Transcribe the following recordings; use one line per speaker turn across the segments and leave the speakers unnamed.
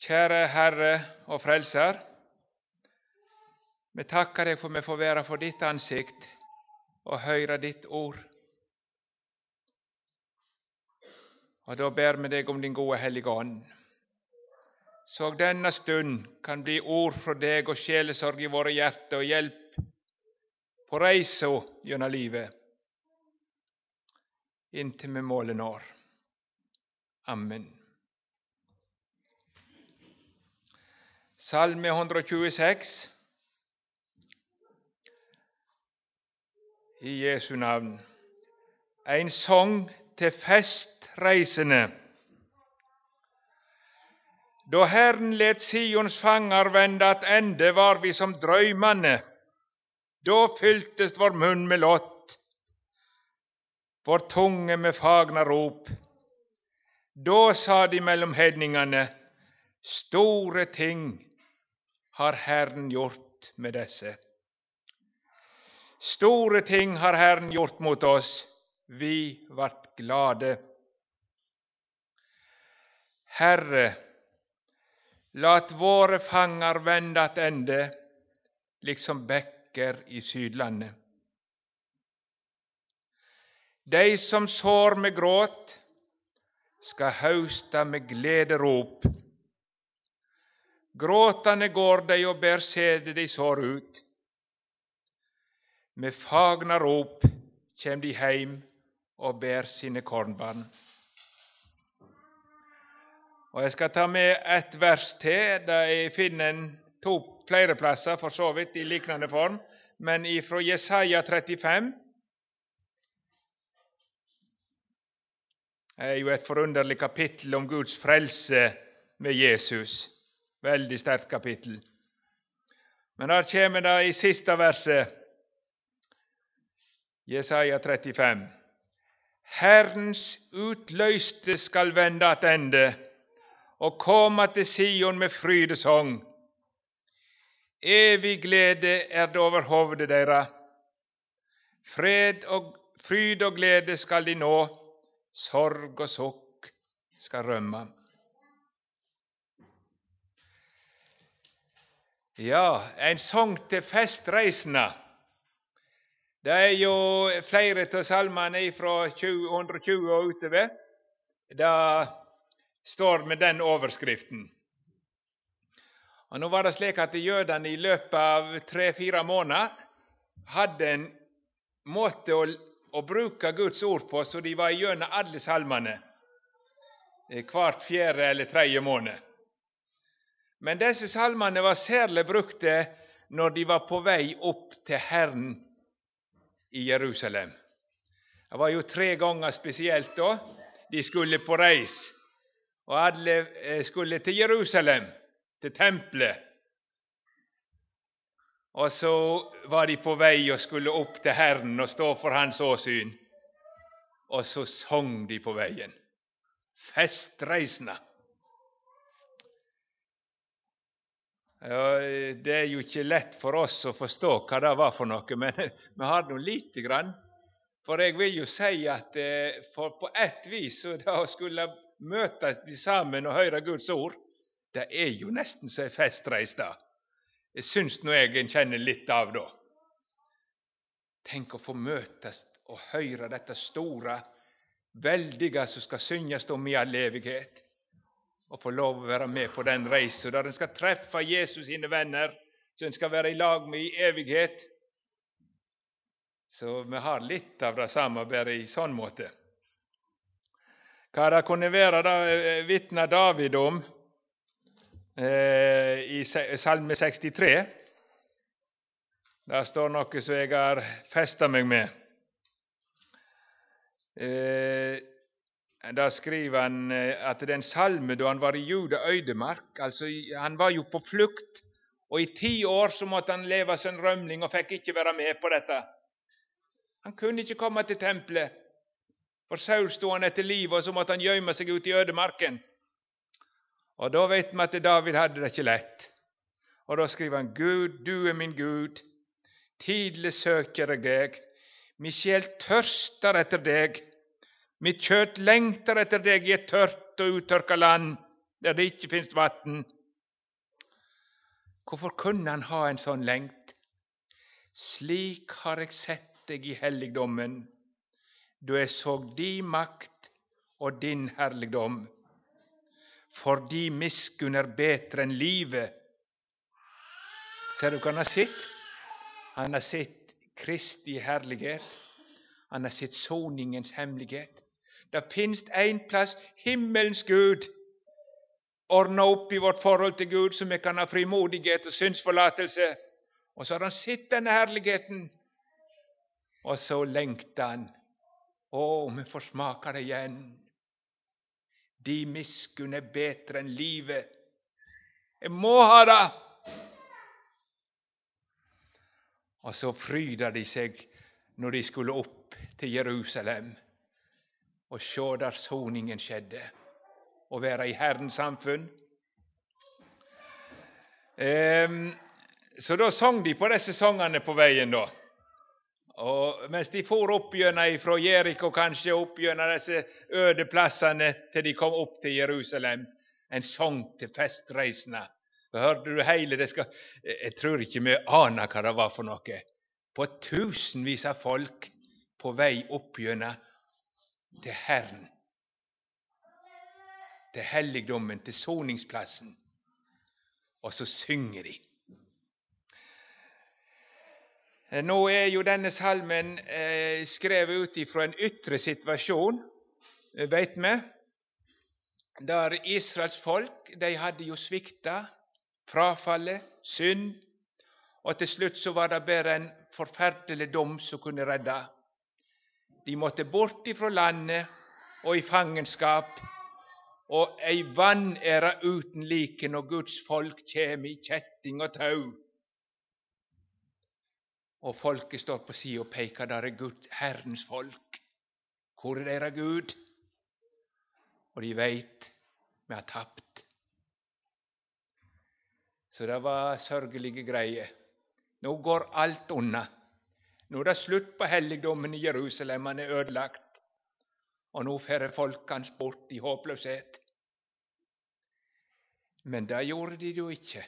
Käre Herre och Frälsar, Vi tackar dig för att vi får vara för ditt ansikt och höra ditt ord. Och då ber vi dig om din gode Hellige Ande, så denna stund kan bli ord från dig och själsorg i våra hjärtan och hjälp på reisa genom livet, inntil med målen når. Amen. Salme 126 i Jesu navn. En sang til festreisende. Da Herren let Sions fanger vende attende, var vi som drøymane. Da fyltes vår munn med lott, vår tunge med fagna rop. Da sa de mellom hedningene, store ting har Herren gjort med dessa. Stora ting har Herren gjort mot oss, vi vart glada. Herre, låt våra fångar vända vende attende, liksom bäcker i Sydlandet. De som sår med gråt, ska hausta med glädjerop Gråtande går de och bär sædet de sår ut. Med fagna rop käm de hem och bär sina kornbarn. Och jag ska ta med ett vers till, där jag finner en flera platser för så vidt i liknande form, men ifrån Jesaja 35. Det är ju ett förunderligt kapitel om Guds frälse med Jesus. Veldig sterkt kapittel. Men der kommer det i siste verset, Jesaja 35. Herrens utløyste skal vende attende og komme til Sion med frydesong. Evig glede er det over hovedet deira. Fred og fryd og glede skal de nå, sorg og sukk skal rømme. Ja, en sång till festresorna. Det er jo flere av salmene fra 120 og utover. Det står med den overskriften. Og Nå var det slik at jødene i løpet av tre-fire måneder hadde en måte å, å, bruke Guds ord på så de var gjennom alle salmene eh, hvert fjerde eller tredje måned. Men disse salmene var særlig brukte når de var på vei opp til Herren i Jerusalem. Det var jo tre ganger spesielt da de skulle på reis, og alle eh, skulle til Jerusalem, til tempelet. Og så var de på vei og skulle opp til Herren og stå for Hans åsyn. Og så sang de på veien. Festreisende. Det er jo ikke lett for oss å forstå hva det var for noe, men vi har nå lite grann. For jeg vil jo si at eh, på ett vis så det å skulle møtes sammen og høre Guds ord, det er jo nesten så ei festreis, det. Det syns nå jeg en kjenner litt av da. Tenk å få møtes og høre dette store, veldige som skal synges om i all evighet och få lov att vara med på den resan där en ska träffa Jesus sine vänner som en ska vara i lag med i evighet. Så vi har litt av det samme, bare i sånn måte. Hva det kunne være, da eh, vitner David om eh, i Salme 63. Der står noe som jeg har festa meg med. Eh, Eh, där skriver han eh, att den psalm då salme han var i Juda ödemark, alltså Han var ju på flukt, och i tio år så måtte han leva som römling och fick inte vara med på detta. Han kunde inte komma till templet. För Saul stod han efter livet, och så måtte han gömma sig ute i ödemarken. Och då vet man att David hade det inte lätt. Och då skriver han Gud, du är min Gud, tidlig söker jag dig. Min själ törstar efter dig mitt kött längtar efter dig i ett tört och uttorkat land, där det inte finns vatten. Varför kunde han ha en sån längt? Slik har jag sett dig i helligdommen, då jag såg din makt och din härligdom. För de miskunn är bättre än livet. Ser du hva han har sett? Han har sett Kristi härlighet. Han har sett soningens hemlighet. Det finnes en plass himmelens Gud ordna opp i vårt forhold til Gud, så vi kan ha frimodighet og synsforlatelse. Og så har han sett denne herligheten, og så lengter han. Å, vi får smake det igjen. De miskunn er bedre enn livet. Jeg må ha det! Og så fryda de seg når de skulle opp til Jerusalem och sjå skedde soningen skjedde, og i Herrens samfund. Ehm, så då sång de på dessa sångarna på vägen då. Och medan de for upp ifrån Jeriko, kanske upp dessa disse øde plassene de kom upp till Jerusalem, en sång till festresorna. Hörde du hela det ska, jag tror inte vi anar vad det var för något. På tusenvis av folk på väg opp till Herren, till helligdomen, till soningsplatsen. Och så synger de. Eh, nå er jo denne salmen eh, skrevet ut ifra en ytre situasjon, eh, veit vi, der Israels folk de hadde jo svikta, frafallet, synd, og til slutt så var det bare en forferdelig dom som kunne redde. De måtte bort ifra landet og i fangenskap, og ei vanære uten like når Guds folk kjem i kjetting og tau. Og folket står på sida og pekar, der er Gud, Herrens folk. Hvor er deira Gud? Og de veit vi har tapt. Så det var sørgelige greier. Nå går alt unna. Nu är det slut på helgdomen i Jerusalem, han er Och nu nå fer folkens bort i hopplöshet. Men det gjorde de ju inte.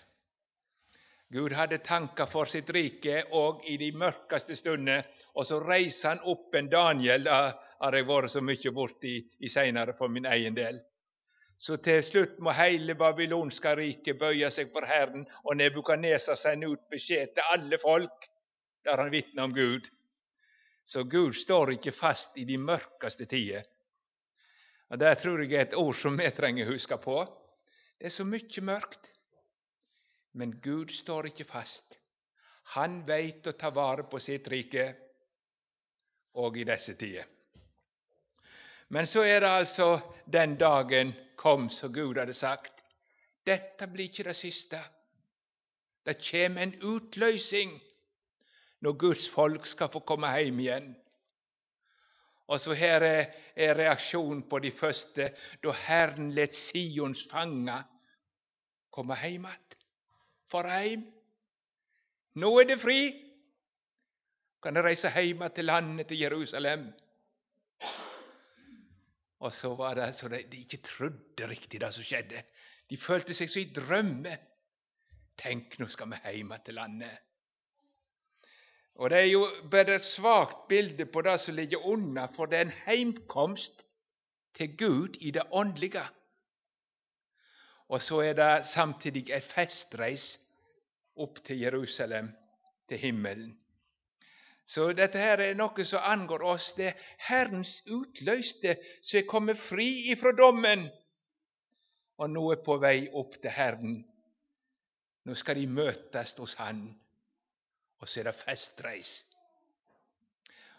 Gud hade tankar för sitt rike och i de mörkaste stunder, och så reiser han upp en Daniel. Det har det varit så mycket bort i Seinare för min egen del. Så till slut må hela Babylonska riket böja sig för Herren, och Nebukadneser sände ut besked till alla folk der han vitner om Gud. Så Gud står ikke fast i de mørkeste tider. Og Det tror jeg er et ord som vi trenger å huske på. Det er så mye mørkt. Men Gud står ikke fast. Han veit å ta vare på sitt rike òg i disse tider. Men så er det altså den dagen kom som Gud hadde sagt. Dette blir ikke det siste. Det kommer en utløsing när Guds folk ska få komma hem igen. Och så här är, är reaktion på de första. Då Herren lät Sions fanga komma hem igjen. For heim. Nå er det fri. Kan de resa hem till landet, i Jerusalem. Och så var det så de, de inte trodde riktigt det som skedde. De följde sig så i drömme. Tänk, nu ska vi hjem till landet. Og Det er jo bare et svakt bilde på det som ligger unna, for det er en heimkomst til Gud i det åndelige. Og så er det samtidig en festreis opp til Jerusalem, til himmelen. Så dette her er noe som angår oss. Det er Herrens utløste som er kommet fri ifra dommen, og nå er på vei opp til Herren. Nå skal de møtes hos Han och så är det festreis.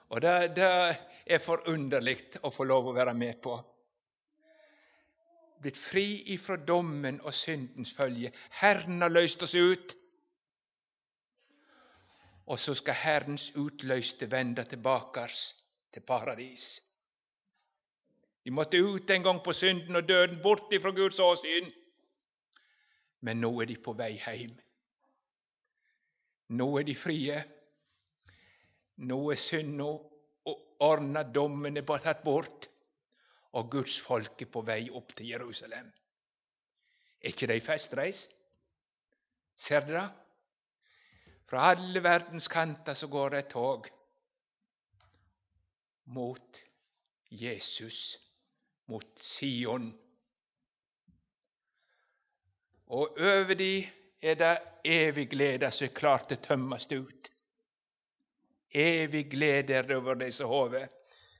Og det, det är förunderligt att få lov att vara med på. Blivit fri ifrån domen och syndens följe. Herren har löst oss ut. Och så ska Herrens utlöste vända tilbake till paradis. De måste ut en gång på synden och döden, bort ifrån Guds åsyn. Men nu är de på väg hem. Nå er de frie. Nå er synda ordna, dommen er tatt bort, og Guds folk er på vei opp til Jerusalem. Er ikke det ei festreis? Ser dere det? Fra alle verdens kanter så går det et tog mot Jesus, mot Sion. Og over de är det evig glädje så är det klart det tömmas ut. Evig glädje över dig så hove.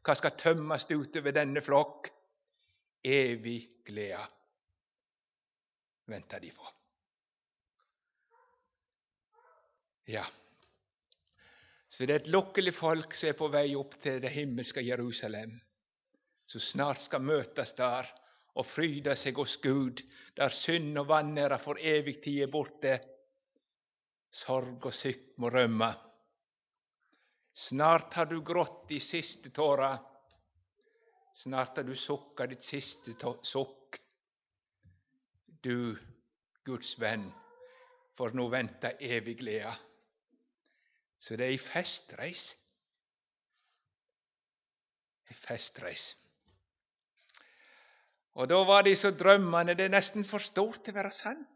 Vad ska tömmas ut över denne flock. Evig glädje väntar de på. Ja, så det är ett lyckligt folk som är på väg upp till det himmelska Jerusalem, så snart ska mötas där och fryda sig hos Gud, där synd och vanære för evigt tid är borta. sorg och sykk må römma. Snart har du grått de sista tåra, snart har du suckat ditt sista suck. Du, Guds vän, får nu vänta evig glede. Så det är ei festreis. Festreis. Och då var de så drömmande, det är nästan för stort att vara sant.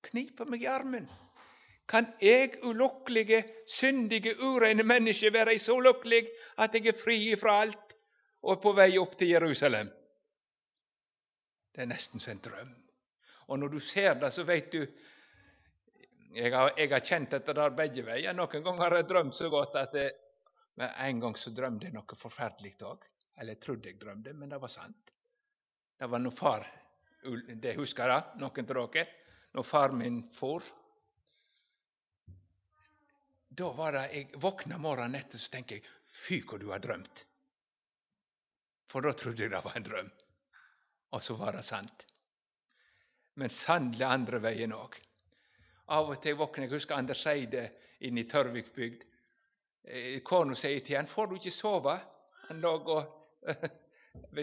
Knipa mig i armen. Kan jag olycklige, syndige, urene människa vara så lycklig att jag är fri ifrån allt och på väg upp till Jerusalem? Det är nästan som en dröm. Och när du ser det, så vet du jag har, jag har kjent dette der begge veier. Noen ganger har jeg drømt så godt at jeg, men En gang så drømte jeg noe forferdelig òg. Eller jeg trodde jeg drømte, men det var sant. Det var nog far Det husker jeg, noen av. Når far min for. Da var det, Jeg våkna morgenen etter så tenker jeg, fy vad du har drømt. For da trodde jeg det var en drøm. Og så var det sant. Men sannelig andre veien òg. Av og til våkner jeg husker Anders Eide inne i Tørvikbygd. Eh, kona sier til han, 'Får du ikke sove?' Han lå og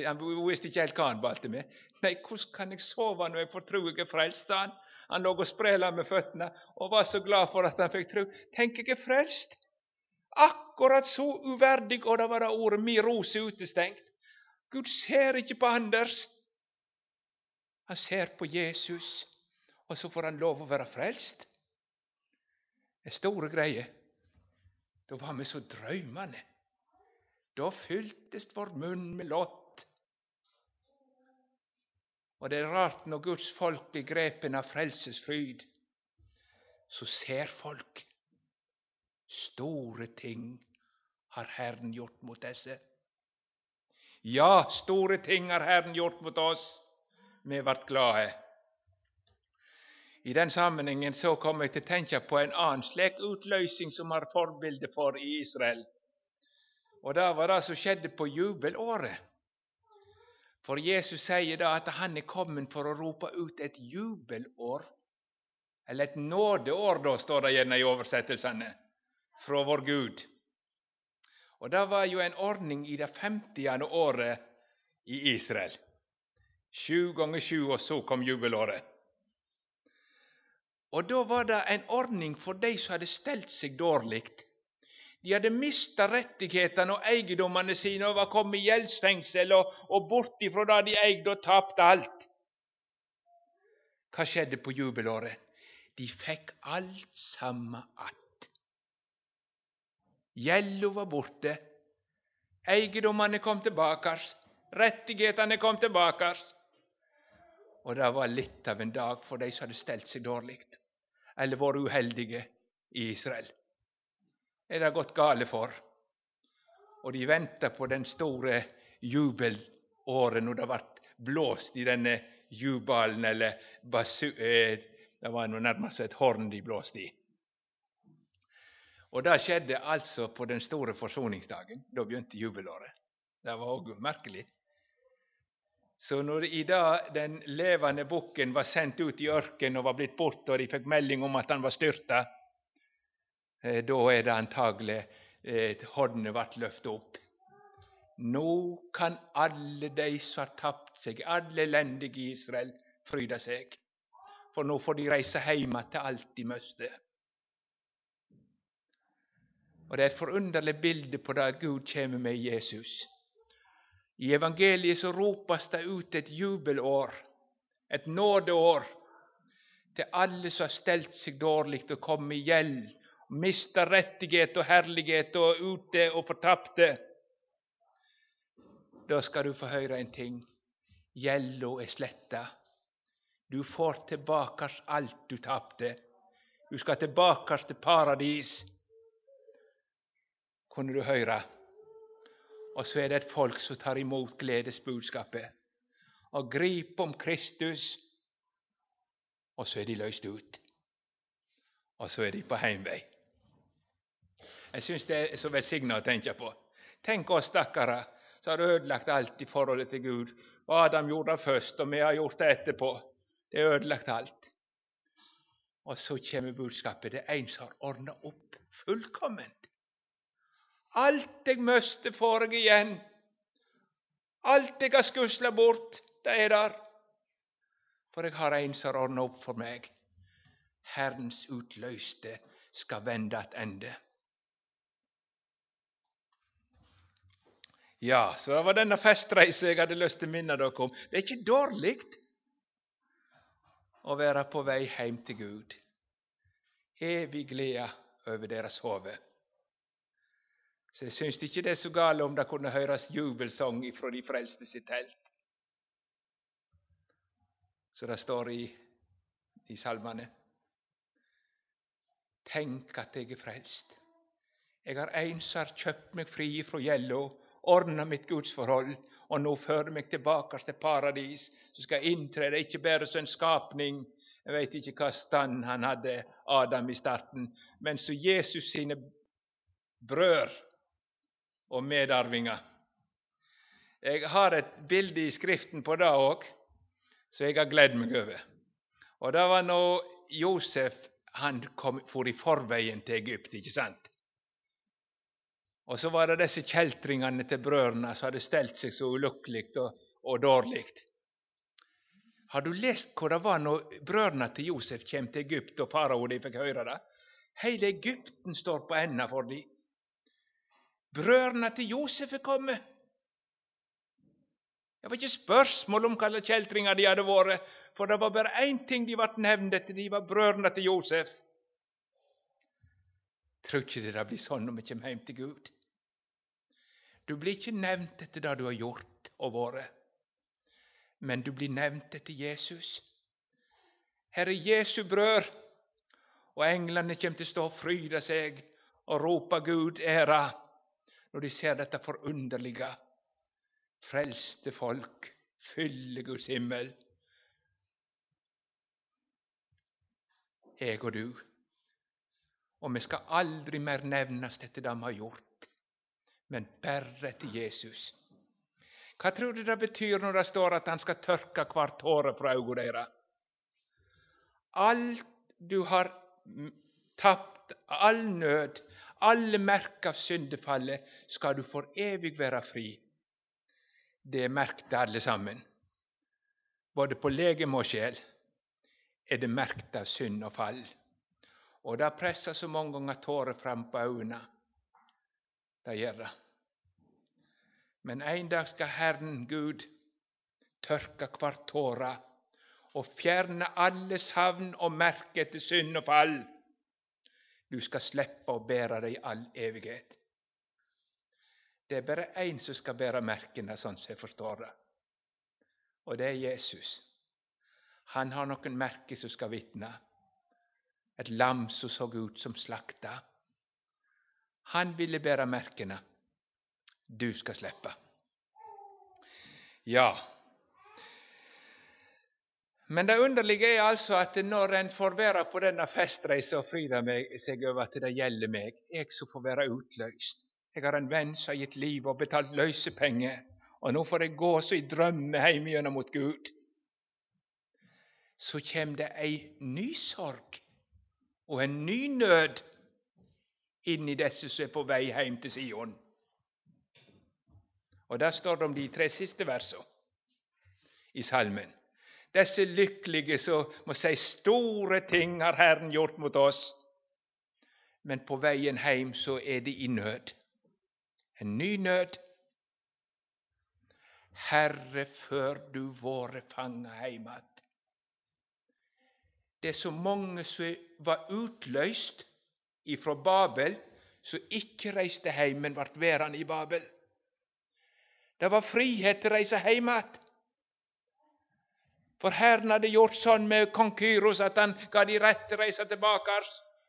Han visste ikke helt hva han balte med. 'Nei, hvordan kan jeg sove når jeg får tro jeg er frelst?' Han, han lå og sprela med føttene og var så glad for at han fikk tro. 'Tenk, jeg er frelst!' Akkurat så uverdig, og da var det ordet 'mi rose' utestengt. Gud ser ikke på Anders. Han ser på Jesus og så får han lov å være frelst. Det er store greier. Da var vi så drömmande. Då fylltes vår mun med lott. och det är rart när Guds folk blir grepen av frelsesfryd, så ser folk store ting har Herren gjort mot dessa. Ja, stora ting har Herren gjort mot oss. Vi vart glada. I den sammanhangen så kommer jag att tänka på en annan slik utlösning som har förebilder för i Israel. Og Det var det som skjedde på jubelåret. For Jesus sier da at han er kommet for å rope ut et jubelår. Eller et nådeår, da, står det gjerne i oversettelsene, fra vår Gud. Og Det var jo en ordning i det femtiende året i Israel. Sju ganger sju, og så kom jubelåret. Og da var det en ordning for de som hadde stelt seg dårlig. De hade mistat rättigheterna och egendomarna sina och var kommit i gäldsfängsel och, och bort ifrån det de ägde och tappat allt. Vad skedde på jubelåret? De fick allt samma att. Gällo var borte. Egendomarna kom tillbaka. Rättigheterna kom tillbaka. Och det var lite av en dag för de som hade ställt sig dåligt, eller vært uheldige i Israel. Er det gått gale for? Og de venta på den store jubelåren, når det ble blåst i denne eh, jubalen, eller basu, eh, Det var noe nærmest et horn de blåste i. Og Det skjedde altså på den store forsoningsdagen. Da begynte jubelåret. Det var òg merkelig. Så når i dag den levende bukken var sendt ut i ørkenen og var blitt borte, og de fikk melding om at han var styrta, Eh, da er det antagelig eh, hornet ble løftet opp. Nå kan alle de som har tapt seg, alle elendige i Israel, fryde seg. For nå får de reise hjem til alt de måste. Og Det er et forunderlig bilde på det Gud kommer med i Jesus. I evangeliet så ropes det ut et jubelår. et nådeår til alle som har stelt seg dårlig og kommet i gjeld, mista rättighet och härlighet och ute och förtappte. Då ska du få höra en ting. Gjelda är slätta. Du får tillbaka allt du tappade. Du ska tillbaka till paradis, Kunde du höra? Och så är det ett folk som tar emot glädesbudskapet och griper om Kristus, Och så är de löst ut. Och så är de på hemväg. Jag syns det är så välsignat att tänka på. Tänk oss stackare som har ödelagt allt i förhållande till Gud. Adam gjorde det och og vi har gjort det etterpå. Det är ödelagt allt. Och så kommer budskapet. Det ens en som har ordnat upp fullkomment. Allt jag måste får igen. Allt jag har skusslat bort, det är där. För jag har en som har ordnat upp för mig. Herrens utlöste ska vända ett ände. Ja, så det var denna festreisa jag hade lust att å då kom. Det är inte dåligt att vara på väg hem till Gud. Evig glädje över deras huvud. Så jeg syns inte det så galet om det kunde höras jubelsång ifrån de frelste sitt tält. Så det står i, i salmane. Tänk att jag är frälst. Jag har ensam köpt mig fri från gällor ordna mitt gudsförhåll och nu för mig tillbaka till paradis, så ska jag inträda, inte bara som en skapning Jag vet inte vilken stand han hade Adam, i starten, men så Jesus sina bröder och medarvingar. Jag har ett bild i Skriften på det också, så jag har glädd mig över. Och Det var nog Josef han kom, for i förvägen till Egypten, inte sant? Och så var det dessa kältringarna till bröderna som hade ställt sig så olyckligt och, och dåligt. Har du läst hur det var när bröderna till Josef kom till Egypten och farao de fick höra det? Hela Egypten står på ända för de. Bröderna till Josef är kommit. Det var inte spörsmål om hva kältringar de hade varit, för det var bara en ting de ble nämnda till, de var bröderna till Josef. Tror inte det blir sånn når vi kommer hem till Gud. Du blir ikke nevnt etter det du har gjort og vært, men du blir nevnt etter Jesus. Her er Jesu brød, og englene kommer til å stå og fryde seg og rope Gud ære når de ser dette forunderlige, frelste folk fyller Guds himmel. Jeg og du. Og vi skal aldri mer nevnes etter det vi har gjort men bärre till Jesus. vad tror du det betyder när det står att han ska törka kvar tåre fra ögonen? Allt du har tappat, all nöd, all merker av syndefallet, ska du för evigt vara fri. Det är märkt allesammen. Både på läge och själ är det märkt av synd och fall. Och det pressar så många gånger tårar fram på ögonen det gjør. Men en dag ska Herren Gud törka kvar tåra och fjärna alles havn och märke till synd och fall. Du ska släppa och bära dig i all evighet. Det är bara en som ska bära märkena, som jeg förstår det, Och det är Jesus. Han har något märke som ska vittna. Ett lamm som såg ut som slaktat. Han ville bära märkena. Du ska släppa. Ja. Men det underliga är alltså att när en får vara på denna festresa och frida sig över att det gäller mig, jag så får vara utlöst. Jag har en vän som har gett liv och betalt lösepengar och nu får jag gå så i drömmen hem gjennom mot Gud. Så kommer det en ny sorg och en ny nöd in i disse som er på vei hjem til Sion. Og där står det om de tre siste versene i salmen. Disse lykkelige som må si store ting har Herren gjort mot oss. Men på veien hjem så er de i nød. En ny nød. Herre, før du våre fanga heim att, det er så mange som var utløst ifra Babel, som ikke reiste hjem, men ble værende i Babel. Det var frihet til å reise hjem igjen. For Herren hadde gjort sånn med kong Kyros at han ga de rett til å reise tilbake.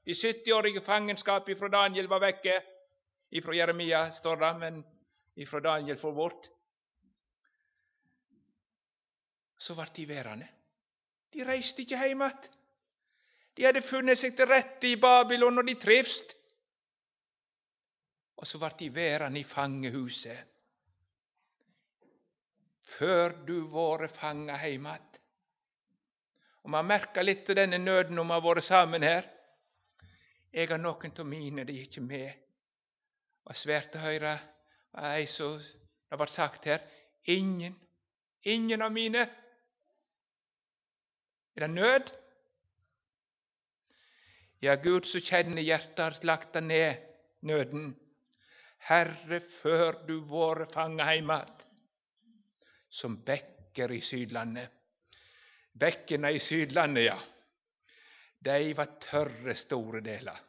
De 70-årige fangenskap ifrån Daniel var vekke. Ifra Jeremia står det, men ifra Daniel for bort. Så ble de værende. De reiste ikke hjem igjen. De hade funnit sig till rette i Babylon, och de trivs. Och så vart de väran i fangehuset. För du våre fanga heim Och Man märker lite av denne om man vore samman här. Jag har någon av mina, de är inte med. Och svårt att höra, det som har varit sagt här, ingen, ingen av mina. Är det nöd? Ja, Gud så känner hjärtat slakta ner nöden. Herre, för du vår fanga som bäcker i Sydlandet. Bäckerna i Sydlandet, ja, de var törre stora delar.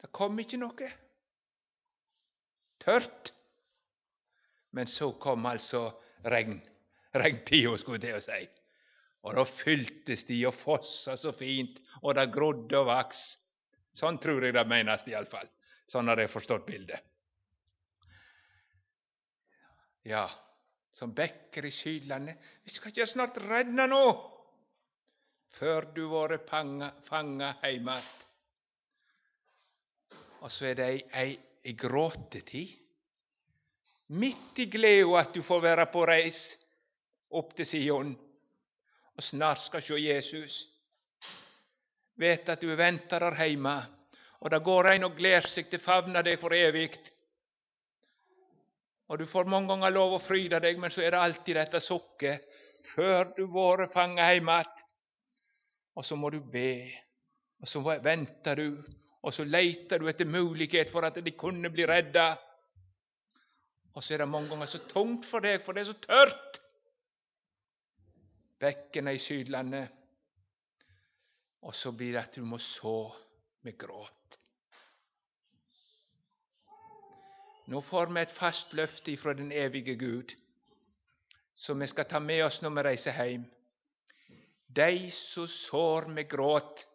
Det kom inte något. Tört. Men så kom alltså regn. Regntida, skulle jag säga. Och då fylltes de och fossade så fint, och det grodde och vax. Sånt tror jag det menas i alla fall. Sådana har jag förstått bilden. Ja, som bäcker i Sydlandet. Vi ska ju snart rädda nå, För du våre panga, fanga heim Och så är det ej i ei gråtetid. Mitt i glädje att du får vara på reis upp till Sion och snart ska se Jesus. Vet att du väntar där hemma. Och det går en och gleder sig till favna dig för evigt. Och du får många gånger lov att fryda dig, men så är det alltid detta socker. För du våre fanga hemma. Och så må du be, Och så väntar du, Och så letar du efter möjlighet för att de kunde bli rädda. Och så är det många gånger så tungt för dig, för det är så tört bäckerna i Sydlandet. och så blir det att du måste så med gråt. Nu får vi ett fast löfte ifrån den evige Gud, som vi ska ta med oss när vi reser hem. De som sår med gråt,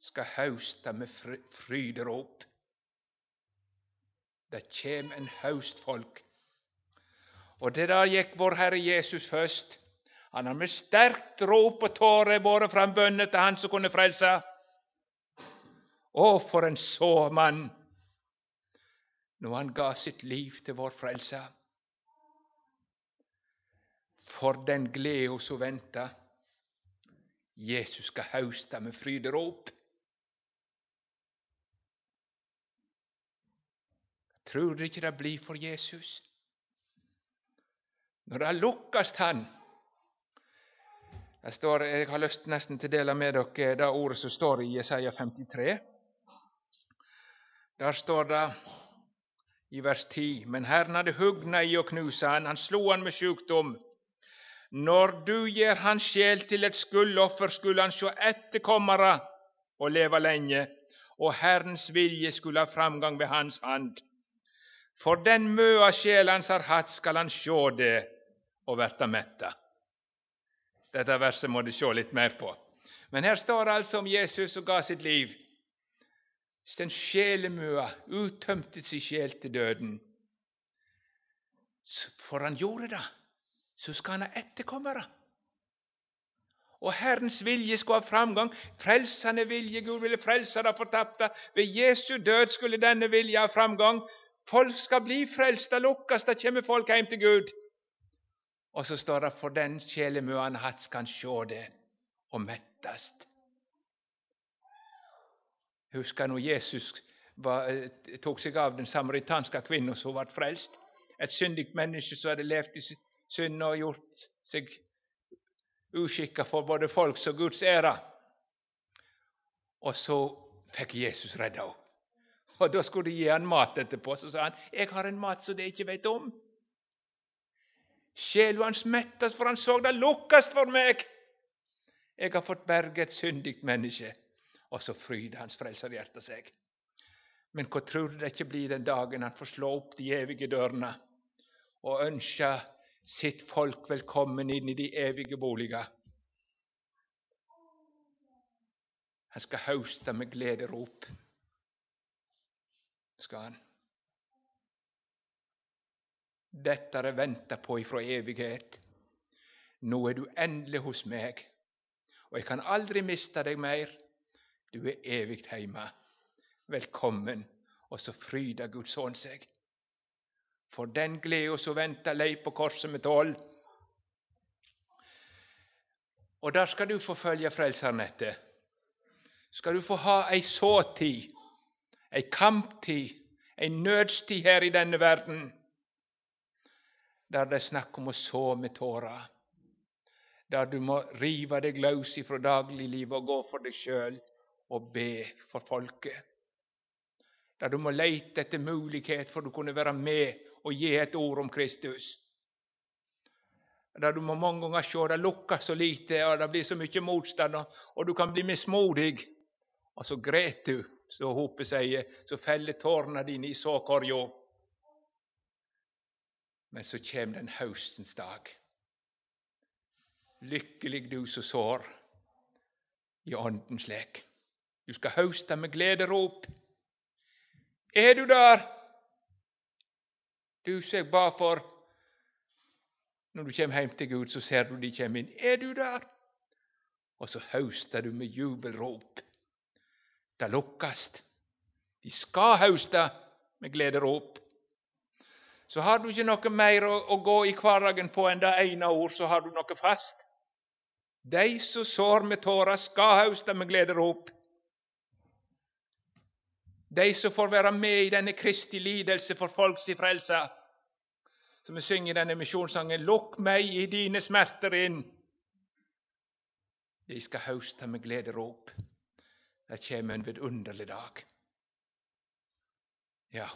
ska hauste med fryderop. Det kjem en haust folk. och det där gick vår Herre Jesus först han har med starkt rop och tårar båret fram bønner till Han som kunde frälsa. Åh, för en såmann! nu han gav sitt liv till vår frälsa. För den glädje som väntar, Jesus ska hauste med fryderop. Tror du inte det blir för Jesus? När det lukkast Han jag står, Jeg har lyst nesten til å dele med dere eh, det ordet som står i Jesaja 53. Der står det i vers 10. Men Herren hade huggna i och knusa han, han slog han med sjukdom. När du ger hans själ till ett skuldoffer, skulle han sjå efterkommare och leva länge, och Herrens vilje skulle ha framgång vid hans hand. För den möa själ hans har hatt, skall han sjå det och värta mätta. Detta versen må du se lite mer på. Men här står alltså om Jesus som gav sitt liv. Den sjelemøa uttömte sin själ till döden. För han gjorde det, så ska han ha efterkommare. Och Herrens vilje skulle ha framgång. Frälsande vilje. Gud ville frälsa de förtappta. Vid Jesu död skulle denna vilja ha framgång. Folk ska bli frälsta, lockas det kommer folk hem till Gud. Och så står det for den sjelemøa han kan han sjå det og mettast. Hur husker nu Jesus var, eh, tog seg av den samaritanske kvinnen som ble frelst. Et syndig menneske som hadde levd i synd og gjort seg uskikka for både folks og Guds ære. Og så fikk Jesus redda henne. Og Da skulle de gi han mat etterpå. Så sa han, 'Jeg har en mat som de ikke vet om.' Själv hans mettes, för han såg det lukkast för mig. Jeg har fått bärga ett syndigt menneske. och så fryder hans frälsarhjärta sig. Men vad tror du det inte blir den dagen han får slå upp de eviga dörrarna och önska sitt folk välkommen in i de eviga boliga? Han ska hosta med glädjerop, ska han. Detta har jeg på ifrån evighet. Nu är du ändlig hos mig, och jag kan aldrig mista dig mer. Du är evigt hemma. Välkommen och så fryda Guds son sig. För den glädje så väntar dig på korset med tål. Och där ska du få följa frälsaren efter. Ska du få ha en såtid, en kamptid, en nödstid här i denna världen. Där det är snack om att så med tårar. Där du må rive deg løs ifra dagliglivet och gå för dig själv och be för folket. Där du må efter möjlighet för att du kunde vara med och ge ett ord om Kristus. Där du må många gånger se det så lite, och det blir så mycket motstånd och du kan bli missmodig. Och så grät du, så Hope säger, så fällde tårarna dina i såkorga. Men så kom den høstens dag. Lykkelig du som sår i åndens lek. Du skal hösta med glädjerop. Er du der? Du som jeg för for. Når du kommer hjem til Gud, så ser du de kommer inn. Er du der? Og så höstar du med jubelrop. Det lukkast. De skal hösta med glädjerop. Så har du inte något mer att gå i kvardagen på än det ena ord, så har du något fast. Dig som sår med tårar ska hauste med glederop. Dig som får vara med i denna Kristi lidelse för folks frälsa. Som vi synger i denna misjonssangen 'Lukk mig i dina smärtor in. De ska hauste med glederop. Det kommer en vidunderlig dag. Ja.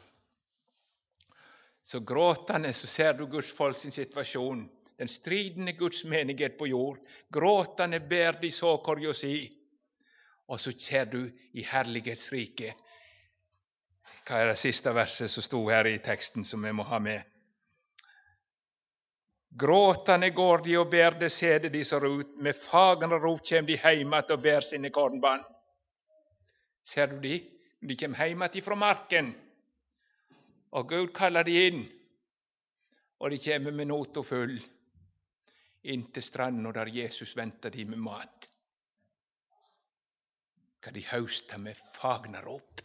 Så gråtande så ser du Guds folk sin situation, den stridande Guds menighet på jord. Gråtande ber de såkor si. Och så ser du i herlighetsriket hva sista versen siste som stod här i texten som jag må ha med? Gråtande går de och bär det sede de sår ut, med fagra rop kjem de heim och bär sina kornbarn. kornband. Ser du de? De kjem heim ifrån marken, och Gud kallar in och de kommer med nota full inn til stranda där Jesus väntar dem med mat. Kan de hauste med fagnarop?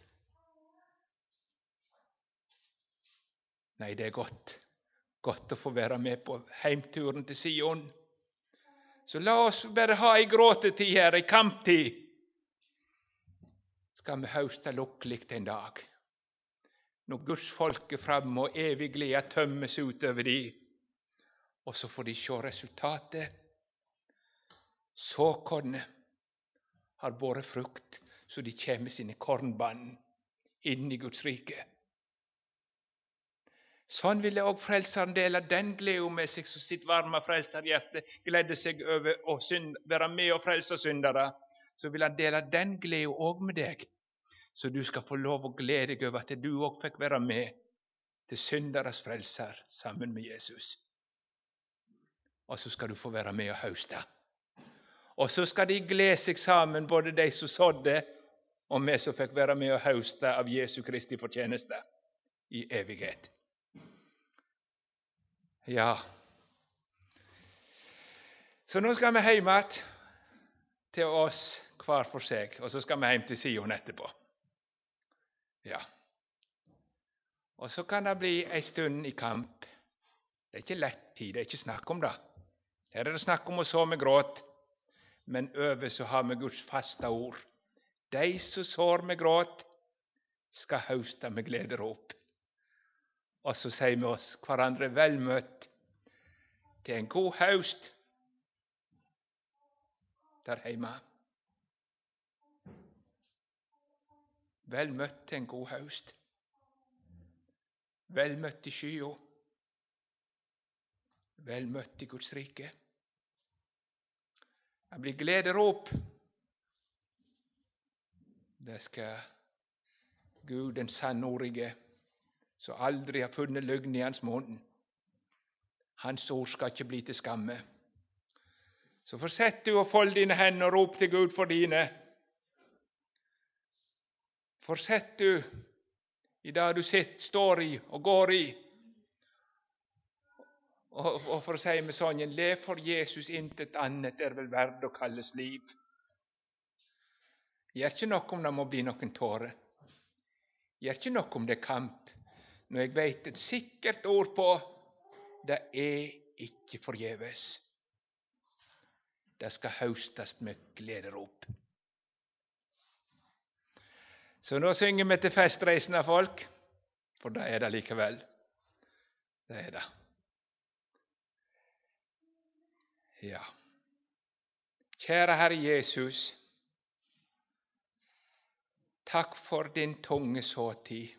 Nej, det är gott. Gott att få vara med på hemturen till Sion. Så la oss bara ha i gråtetid här, i kamptid. Ska vi hauste lyckligt en dag, når Guds folk er framme og evig glede tømmes utover dem. og så får de se resultatet. Såkornet har båret frukt, så de kommer med sine kornband inn i Guds rike. Sånn ville òg Frelseren dele den gleda med seg som sitt varme frelserhjerte gledde seg over å være med og frelse syndere. Så vil han dele den gleda òg med deg, så du ska få lov och glädje över att du också fick vara med till syndares frälsare, tillsammans med Jesus. Och så ska du få vara med och hösta. Och så ska de glädja sig, både de som sådde, och vi som fick vara med och hösta av Jesu Kristi fortjeneste i evighet. Ja. Så nu ska vi hemåt till oss kvar för sig och så ska vi hem till Sion efterpå. Ja. Och så kan det bli en stund i kamp. Det är inte lätt tid, det är inte snack om det. Här är det snack om att så med gråt, men över så har vi Guds fasta ord. De som sår med gråt, ska hauste med glädjerop. Och så säger vi oss varandra väl mött till en god haust där hemma. Vel møtt til en god høst. Vel møtt i skya. Vel møtt i Guds rike. Det blir glederop. Det skal Gud, den sannordige, som aldri har funnet løgn i hans munn. Hans ord skal ikke bli til skamme. Så fortsett du å folde dine hender og rop til Gud for dine. Fortsett du idag du sitter, står i och går i. och, och för å med sången, lev för Jesus, intet annat är väl värd att kallas liv. Gjør ikke noe om det må bli noen tårer. Gjør ikke noe om det er kamp, når jeg veit et sikkert ord på det er ikke forgjeves. Det skal höstas med glederop. Så nå synger vi til festreisende folk, for det er det likevel. Det er det. Ja. Kjære Herre Jesus. Takk for din tunge såtid.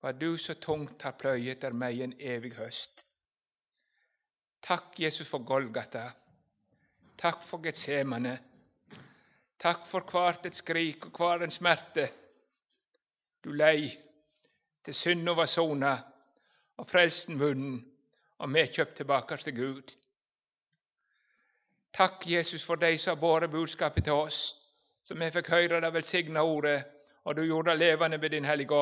Vad du så tungt har pløyet är meg en evig høst. Takk, Jesus, for Golgata. Takk for Getsemane. Tack för kvartets skrik och hver en. Du lej till synd var sona och frälsen vunnen och vi tillbaka till Gud. Tack Jesus, för dig som bara budskapet till oss, som är fick höra det välsigna ordet, och du gjorde levande vid Din Hellige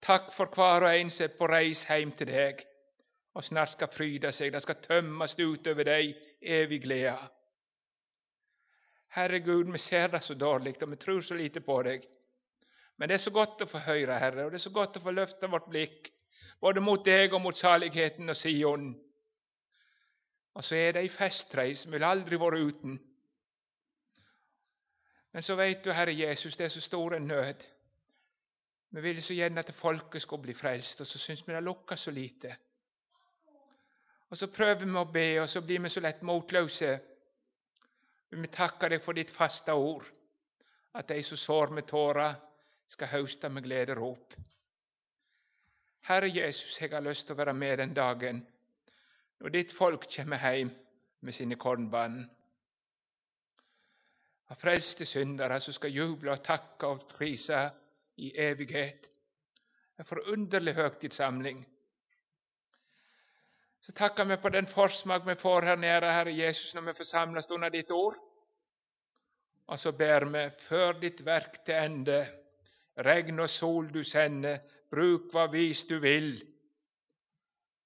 Tack för kvar och en på reis hem till dig och snart ska fryda sig, det ska tömmas ut över dig evig glädje. Herre Gud, vi ser så dåligt och vi tror så lite på dig. Men det är så gott att få höra, Herre, och det är så gott att få lyfta vårt blick, både mot dig och mot saligheten och Sion. Och så är det i festrej som vill aldrig vara utan. Men så vet du, Herre Jesus, det är så stor en nöd. Vi vill så gärna att folket ska bli frälst, och så syns vi det så lite. Och så prövar vi att be, och så blir vi så lätt motlösa. Vi tackar dig för ditt fasta ord, att de som sår med tårar ska hösta med glädjerop. Herre Jesus, jag har lust att vara med den dagen då ditt folk kommer hem med sina kornband. Av frälste syndare som ska jubla och tacka och prisa i evighet. En förunderlig högtidssamling. Så tackar vi på den försmak vi får här nere, Herre Jesus, när vi församlas. under ditt ord. Och så ber vi, för ditt verk till ände, regn och sol du sender, bruk vad vis du vill.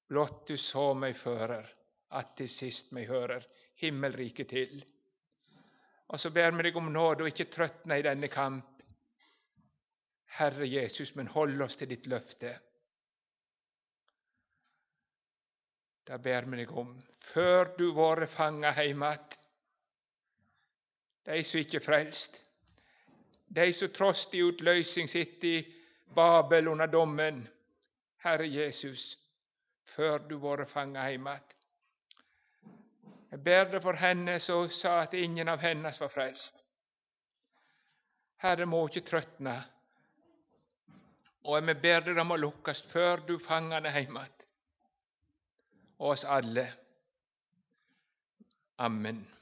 Blott du så mig förer, att till sist mig hörer, himmelriket till. Och så ber mig dig om nåd och icke tröttna i denne kamp. Herre Jesus, men håll oss till ditt löfte. Där ber mig dig om, för du våre fanga heim de som ikke er frelst, de som tross de utløsing sitter i Babel under dommen, Herre Jesus, før du våre fanga heim att. Jeg ber det for henne som sa at ingen av hennes var frelst. Herre, må ikke trøtne. Og jag ber deg om å lukkes før du fanger henne heim att. Oss alle. Amen.